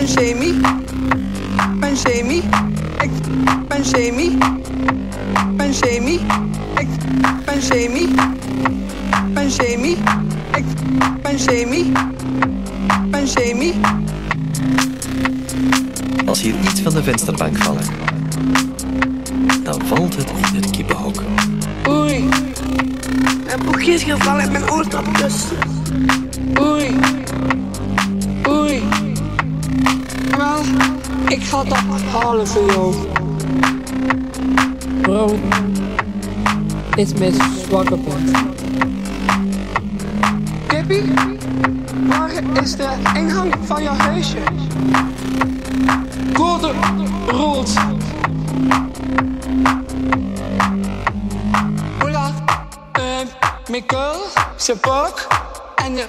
Pansemi, Pansemi, Ben Pansemi, Pansemi, ben Pansemi. van de vensterbank vallen. dan valt het in het kippenhok. Oei, mijn boekje is gevallen en mijn oortap. Oei, oei. Wel, ik ga dat halen voor jou. Bro, is mijn zwakke punt. Kippie, waar is de ingang van jouw huisje? gerold. Oula, euh, mes corps en de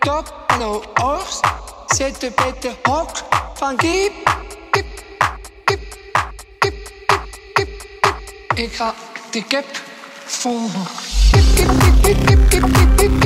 top en de oors. C'est de hok van kip, kip, kip, kip, kip, kip, kip. Ik ga de kip vol. Kip, kip, kip, kip, kip, kip, kip.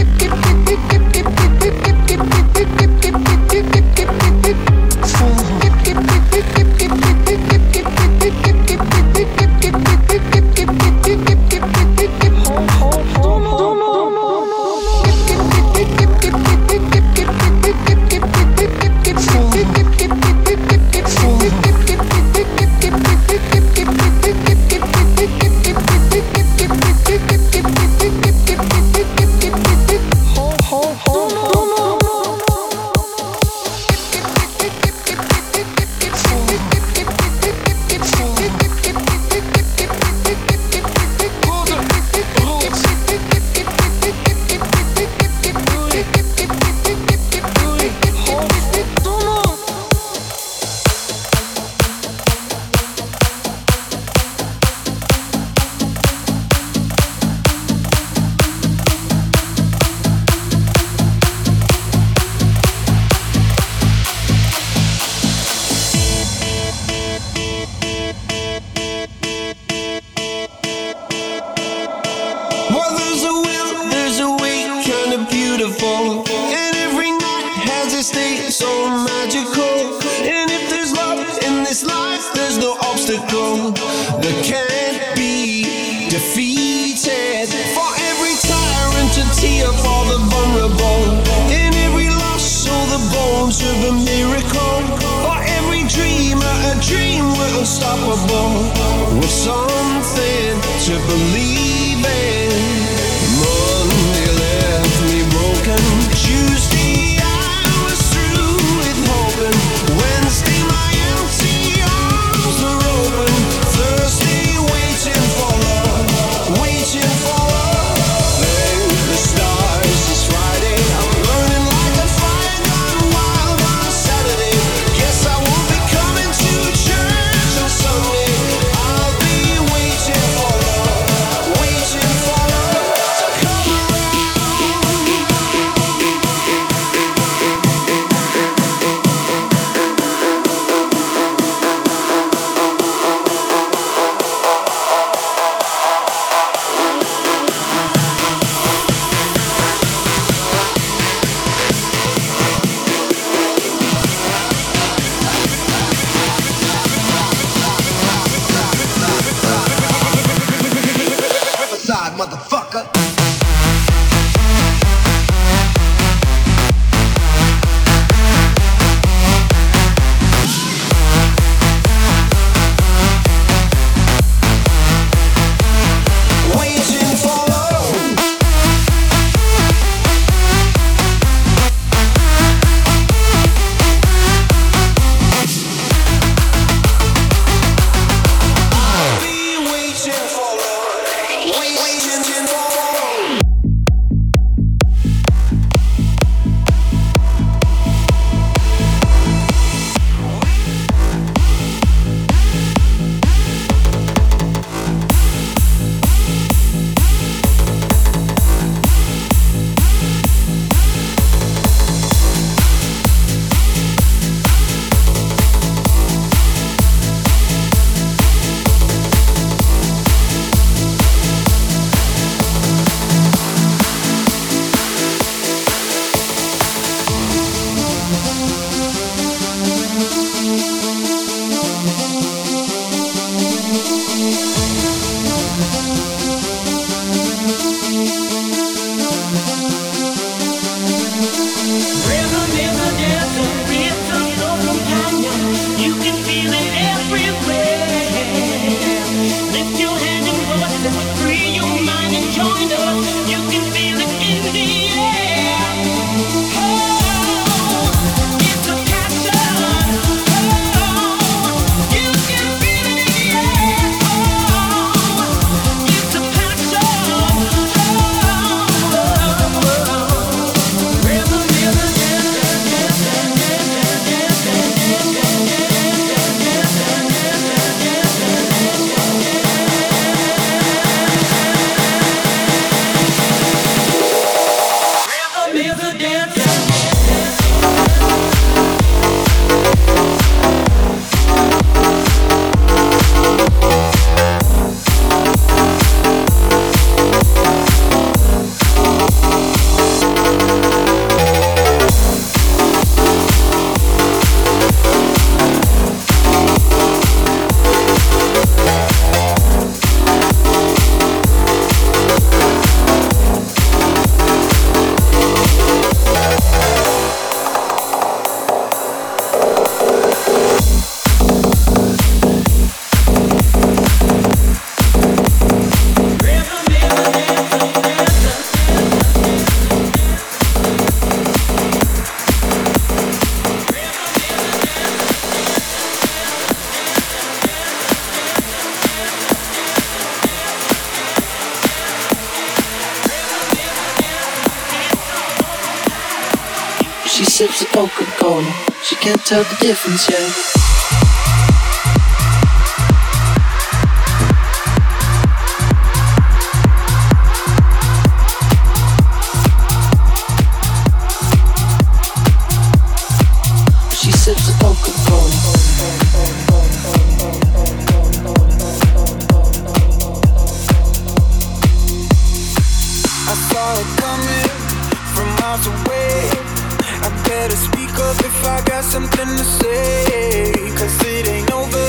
tell the difference, yeah. I saw it coming from miles away. I better speak up if I got something to say. Cause it ain't over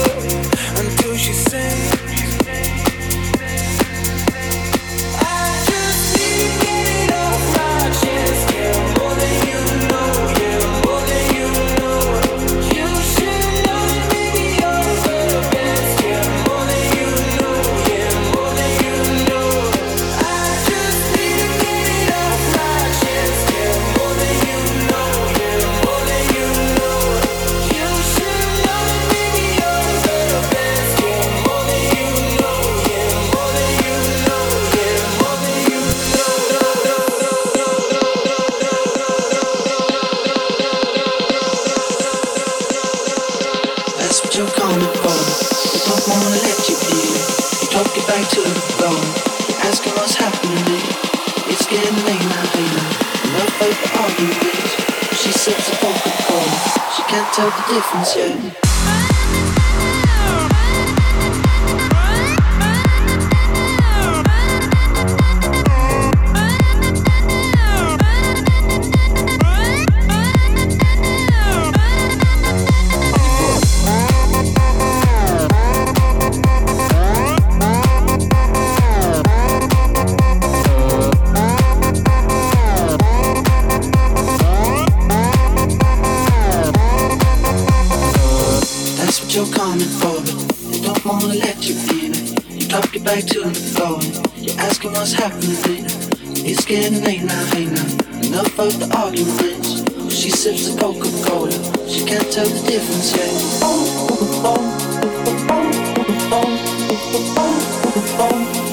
until she sings. the difference, yeah. what's happening. It's getting late now, hey now. Enough of the arguments. She sips a Coca Cola. She can't tell the difference yet. Oh, oh, oh, oh, oh, oh, oh, oh, oh, oh.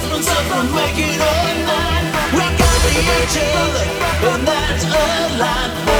difference up. We got the angel, and that's a lie.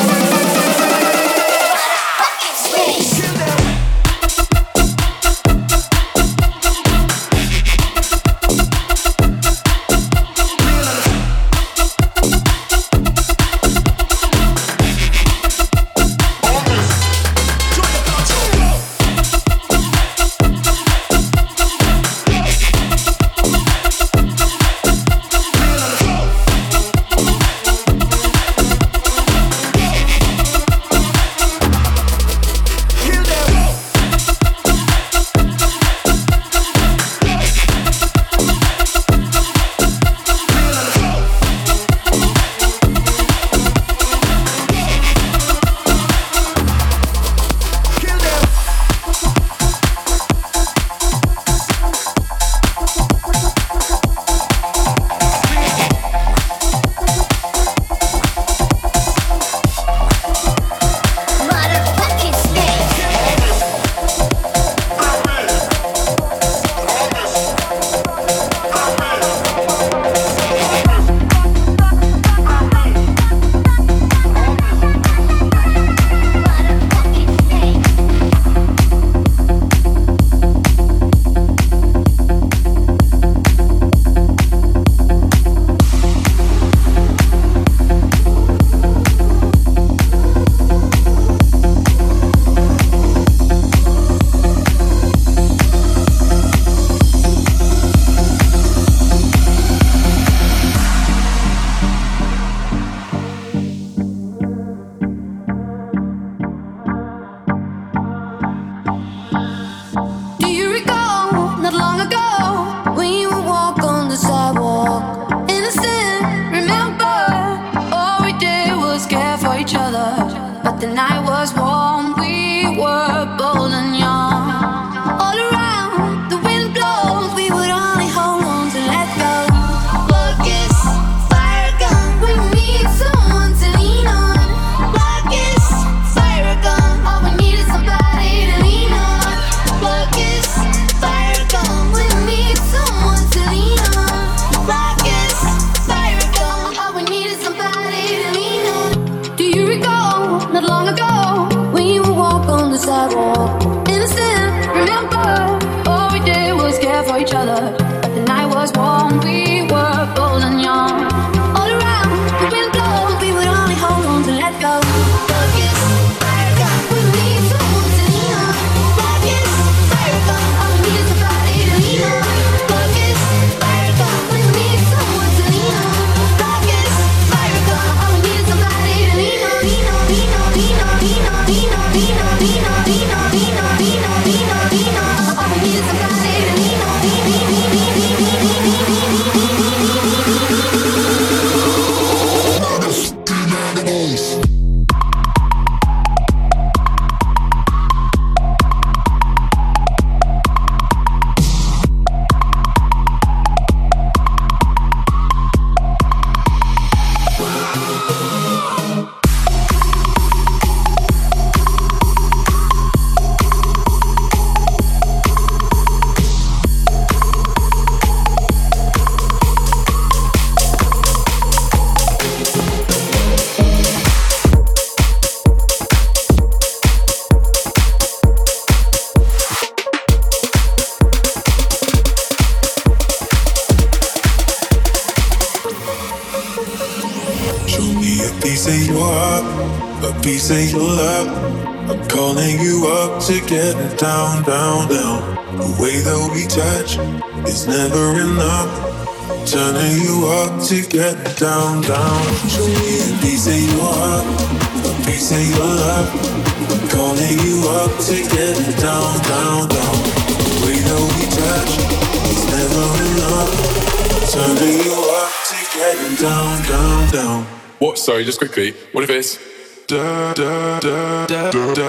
sorry, just quickly. What if it's da da da da da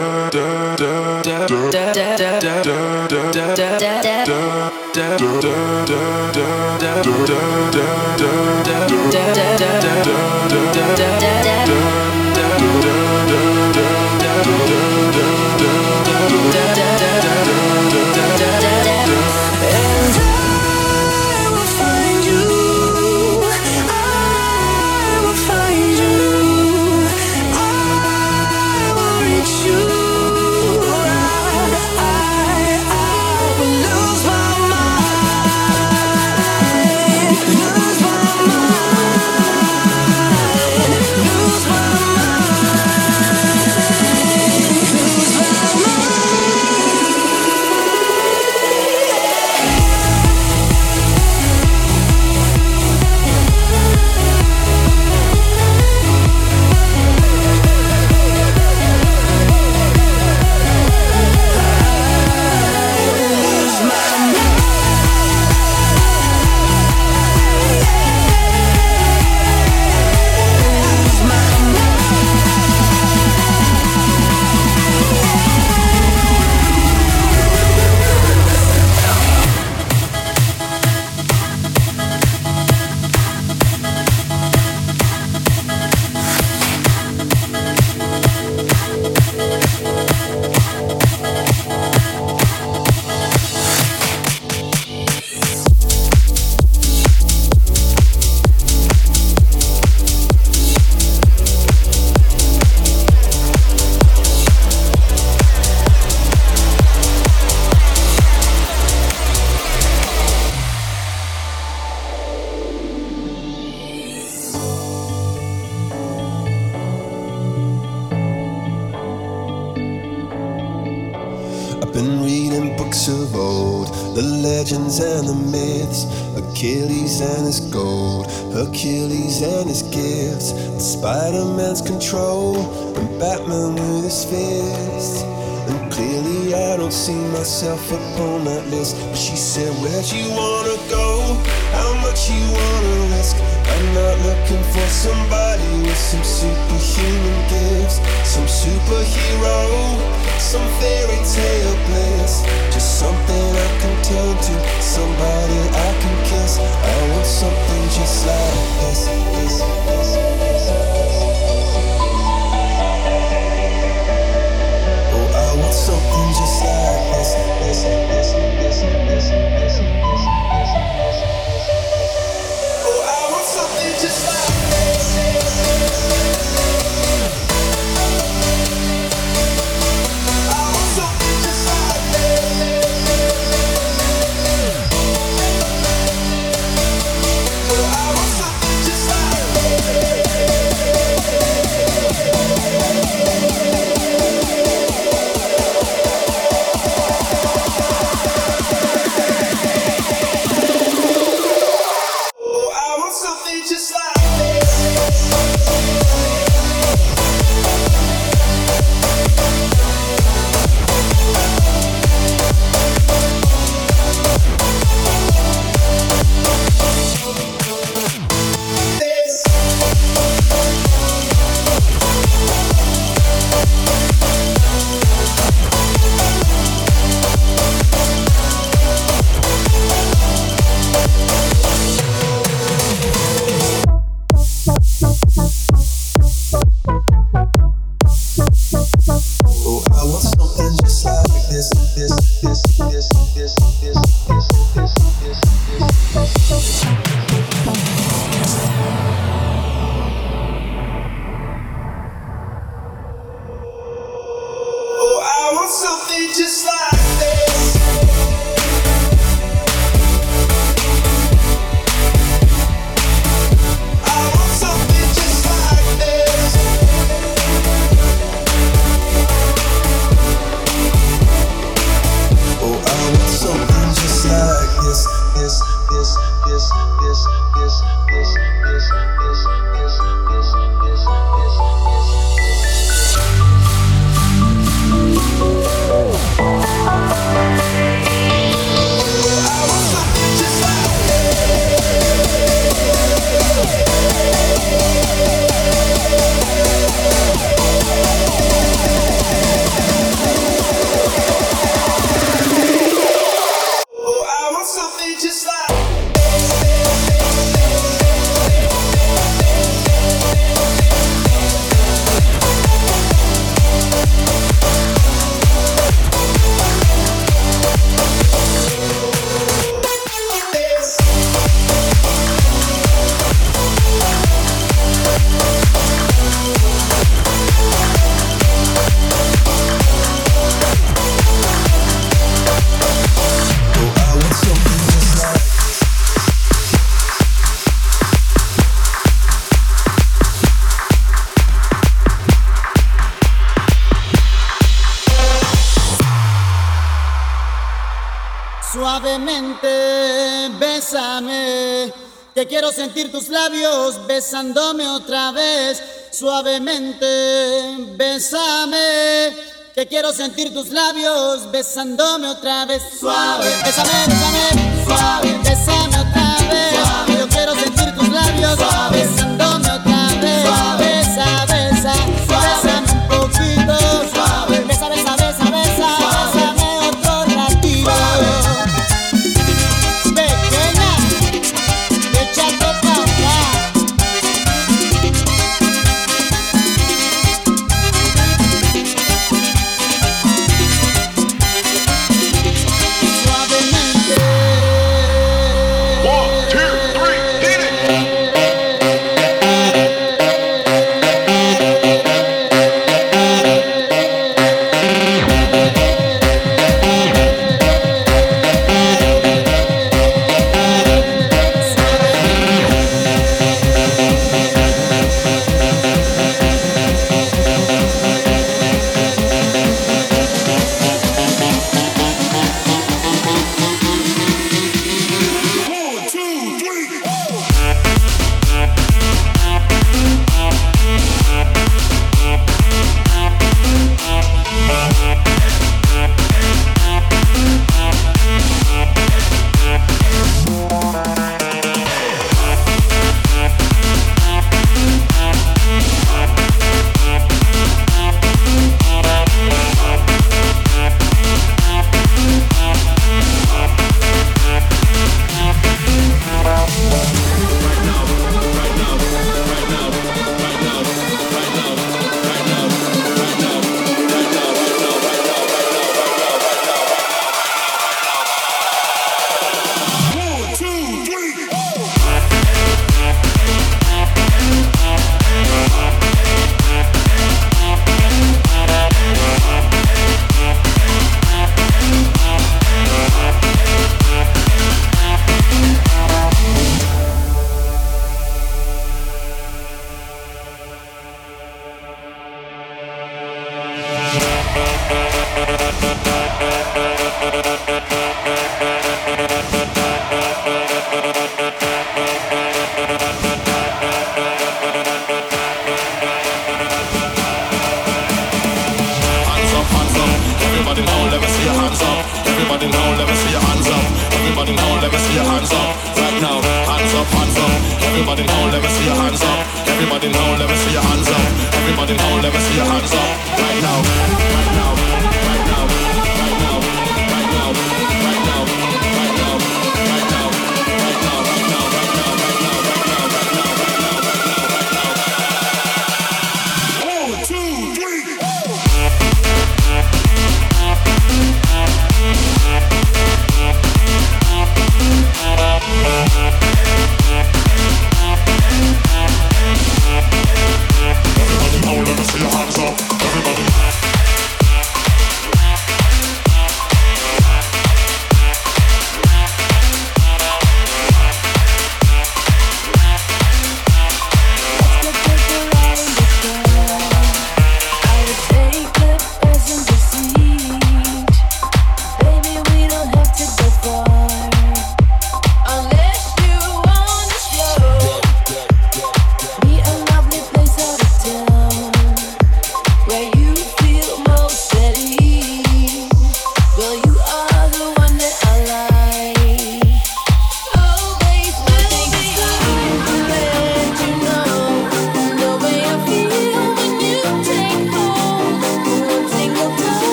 somebody with some superhuman gifts, some superhero, some fairy tale bliss. Just something I can turn to, somebody I can kiss. I want something just like this, this, this, this. Oh, I want something just like this, this, this. Quiero sentir tus labios besándome otra vez, suavemente, bésame. Que quiero sentir tus labios besándome otra vez, suave, bésame, suave.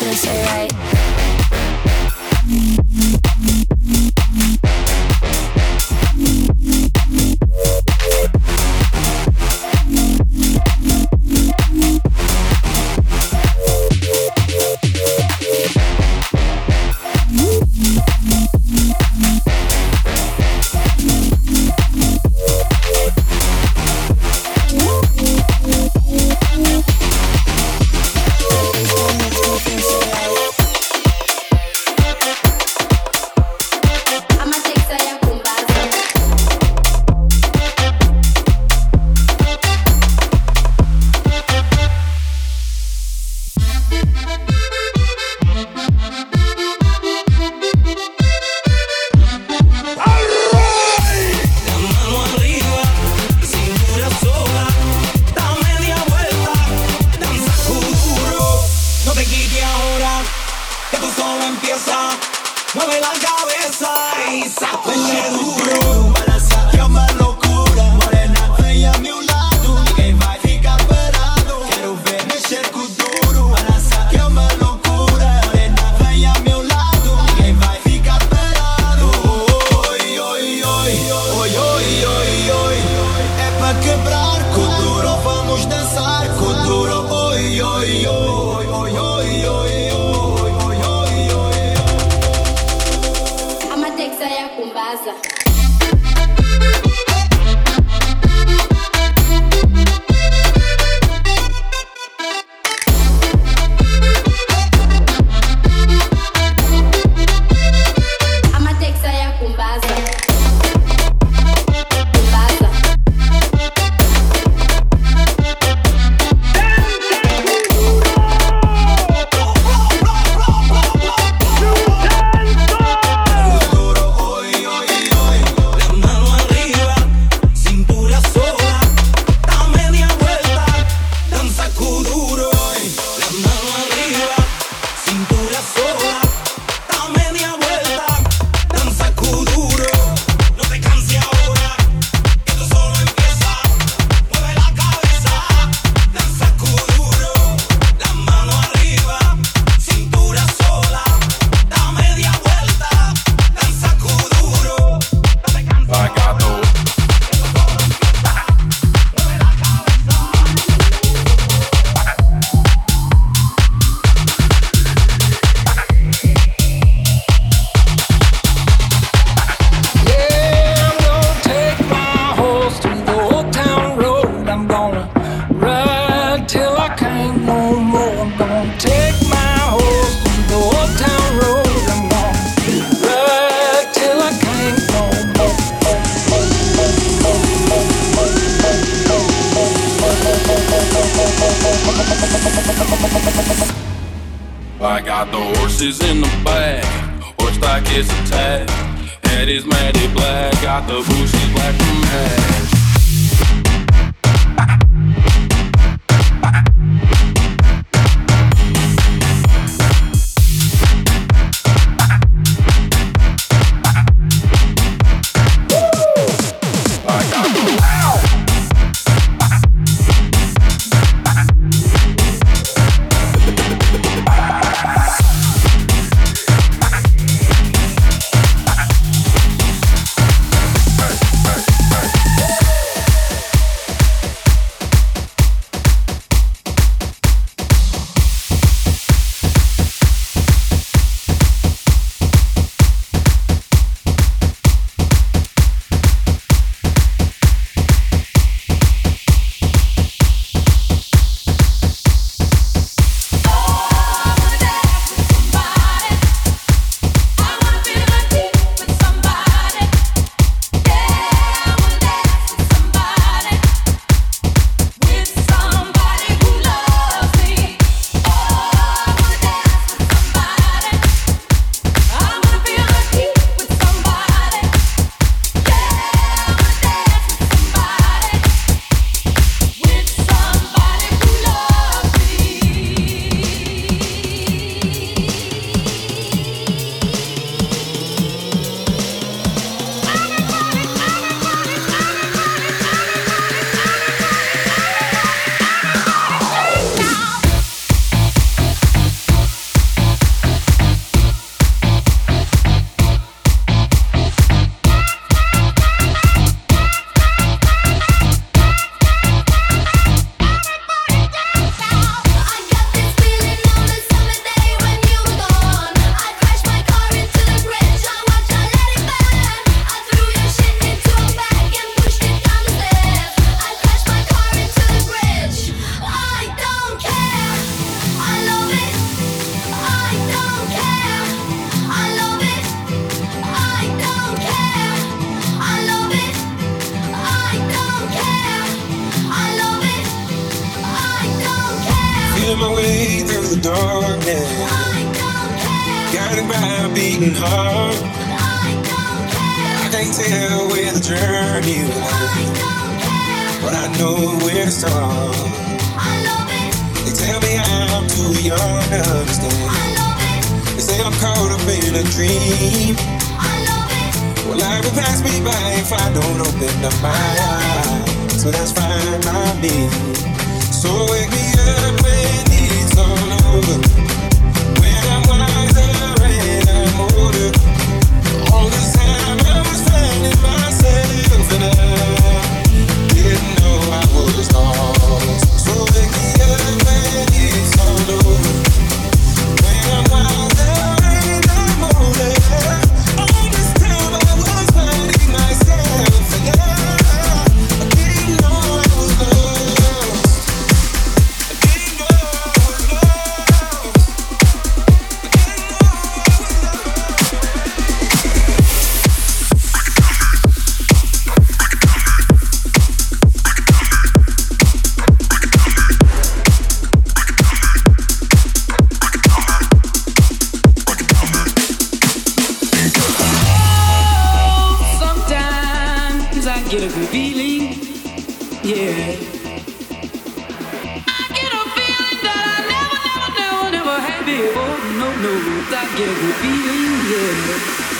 feels right? London.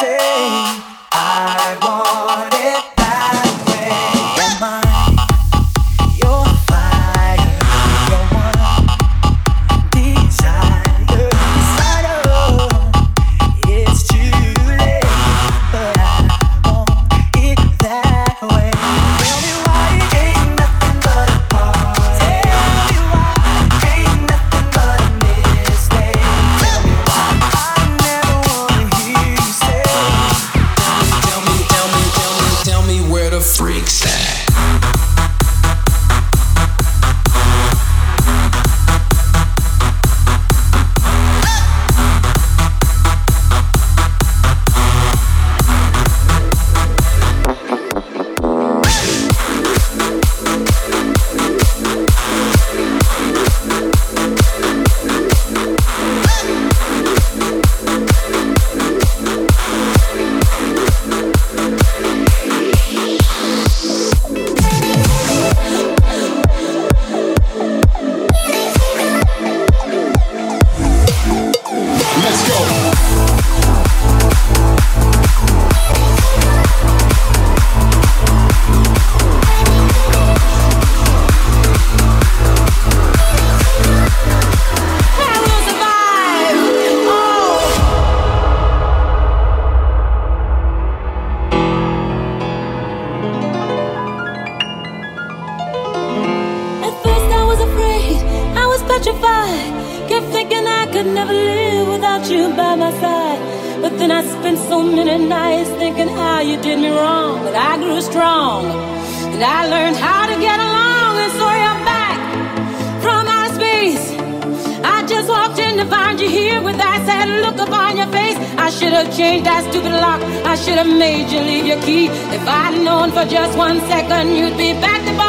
Say for just one second you'd be back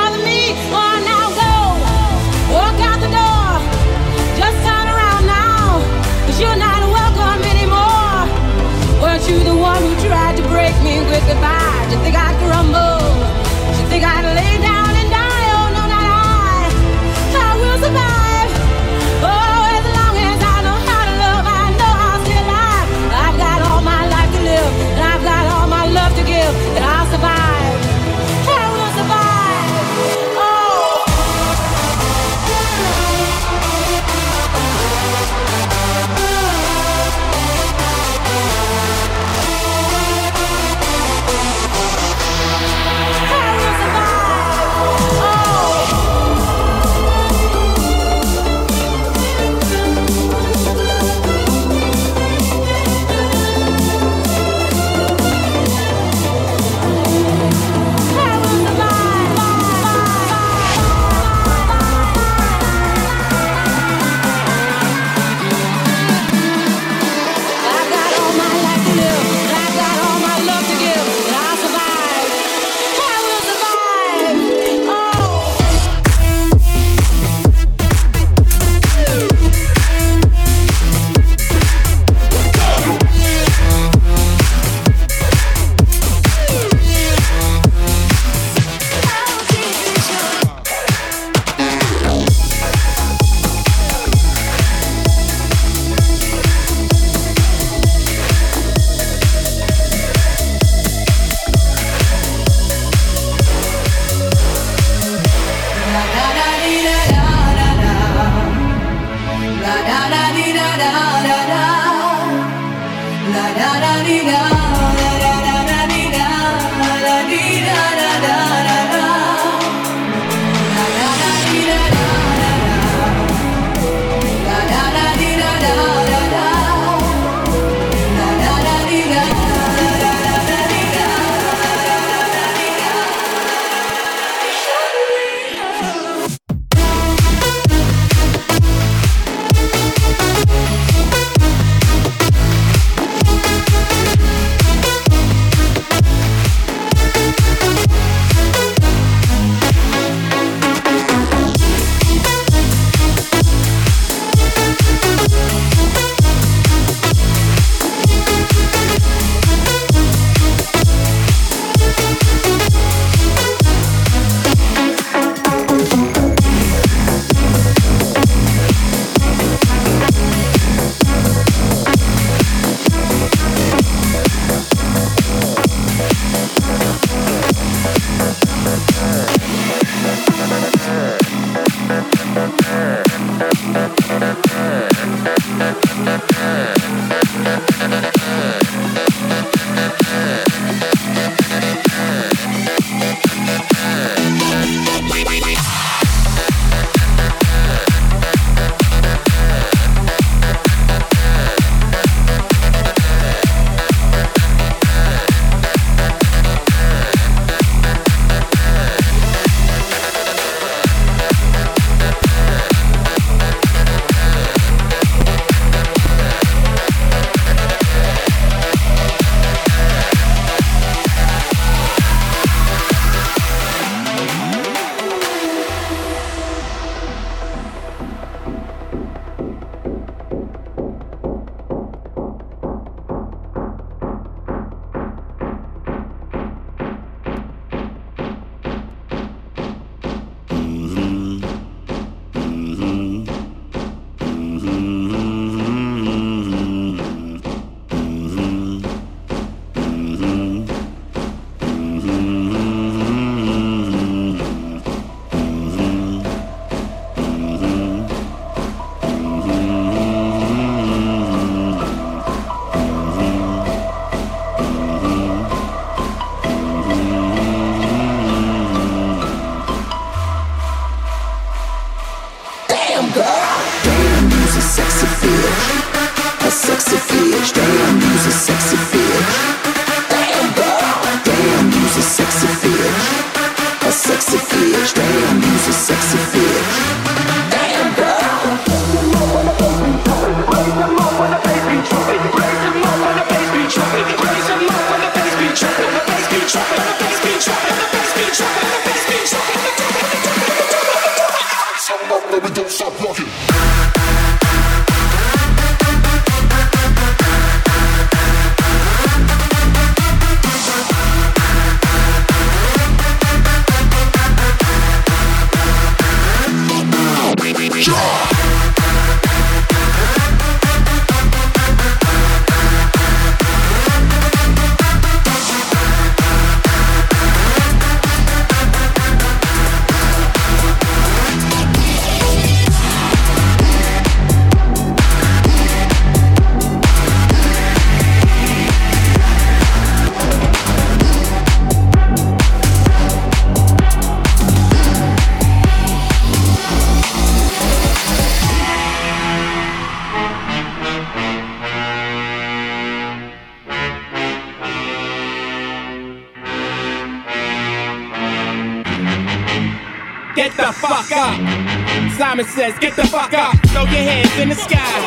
says, Get the fuck up, throw your hands in the sky.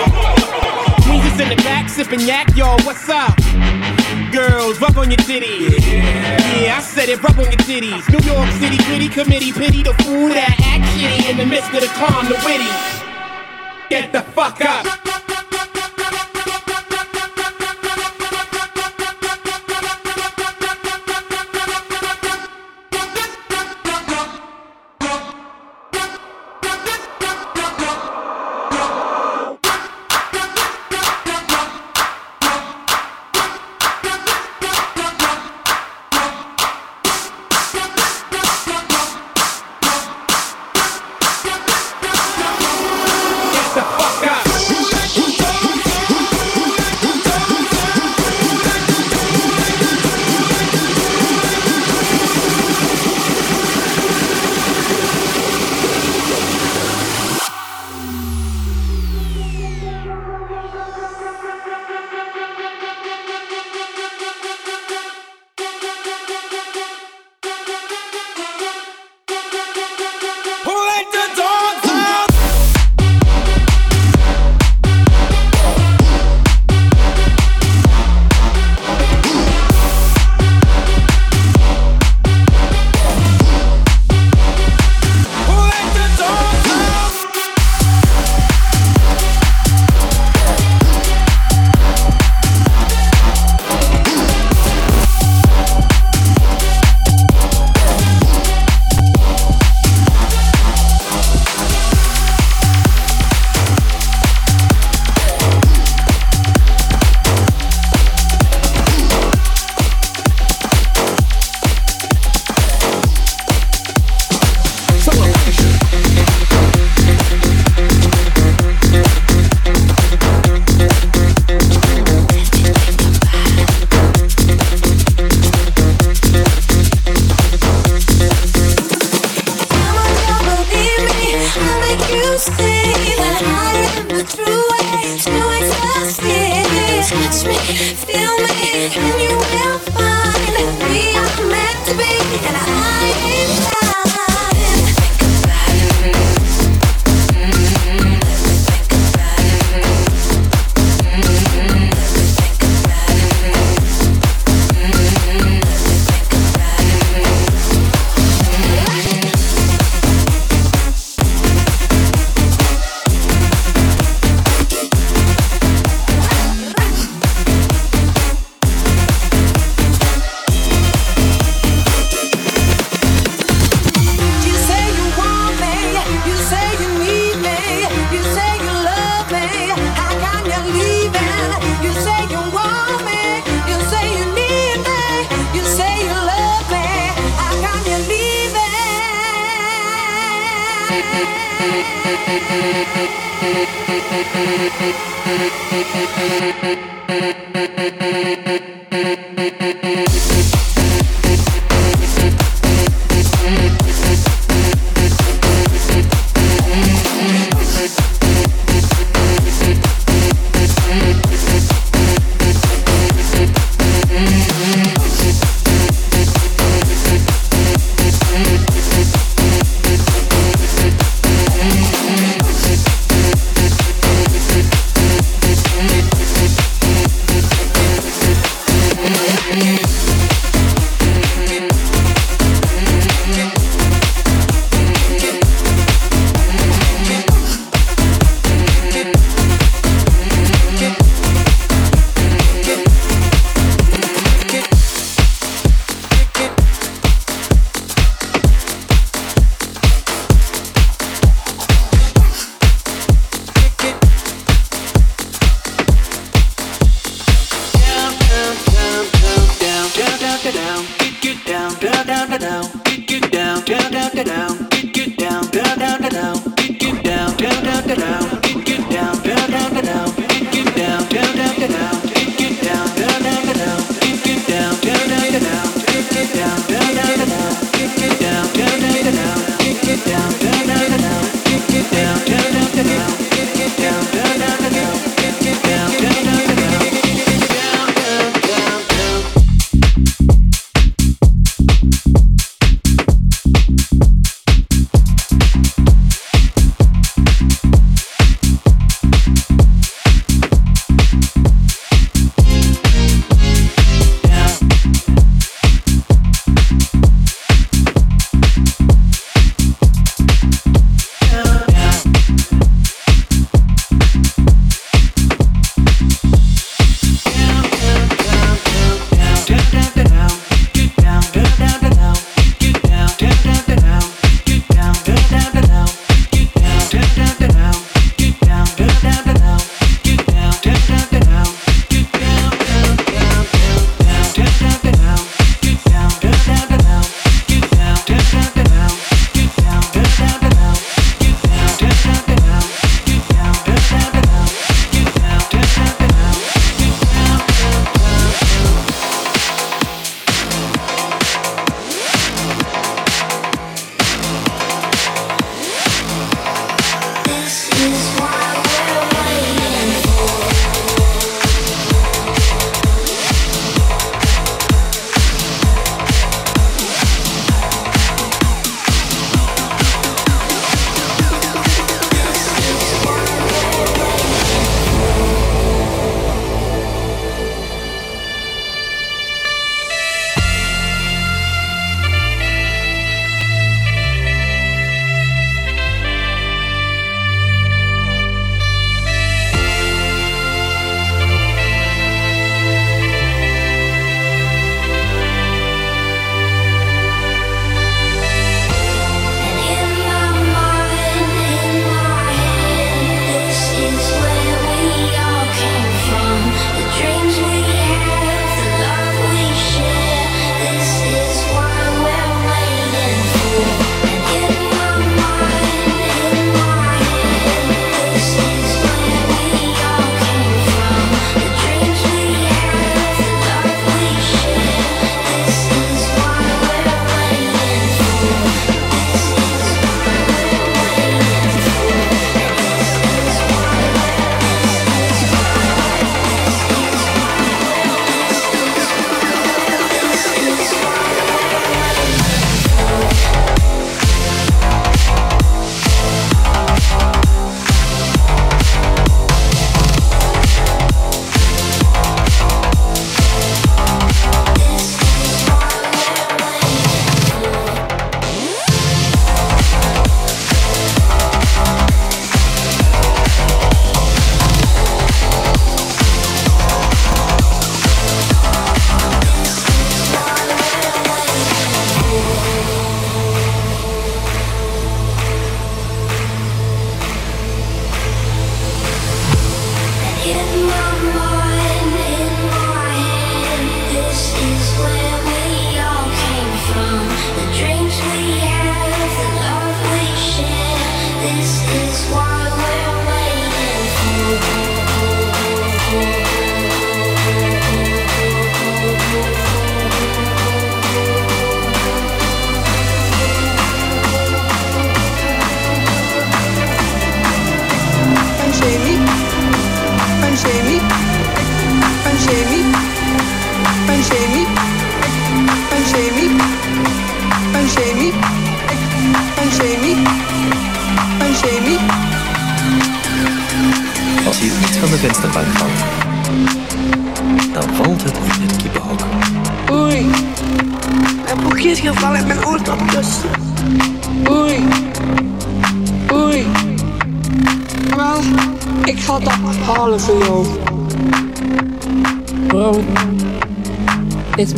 We just in the back sipping yak, yo, what's up? Girls, rub on your titties. Yeah. yeah, I said it, rub on your titties. New York City, gritty committee, pity the fool that act shitty in the midst of the calm, the witty. Get the fuck up.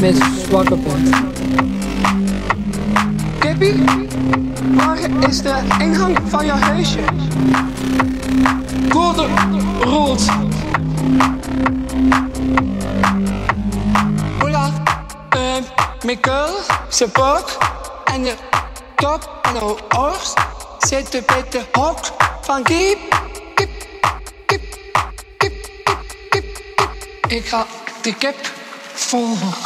Mijn zwakke punt. Kippie, waar is de ingang van je huisje? Code rood. Hola, uh, mijn girl, zijn buik en je kop en je oors zitten bij de hok van kip, kip, kip, kip, kip, kip, kip. Ik ga de kip volgen.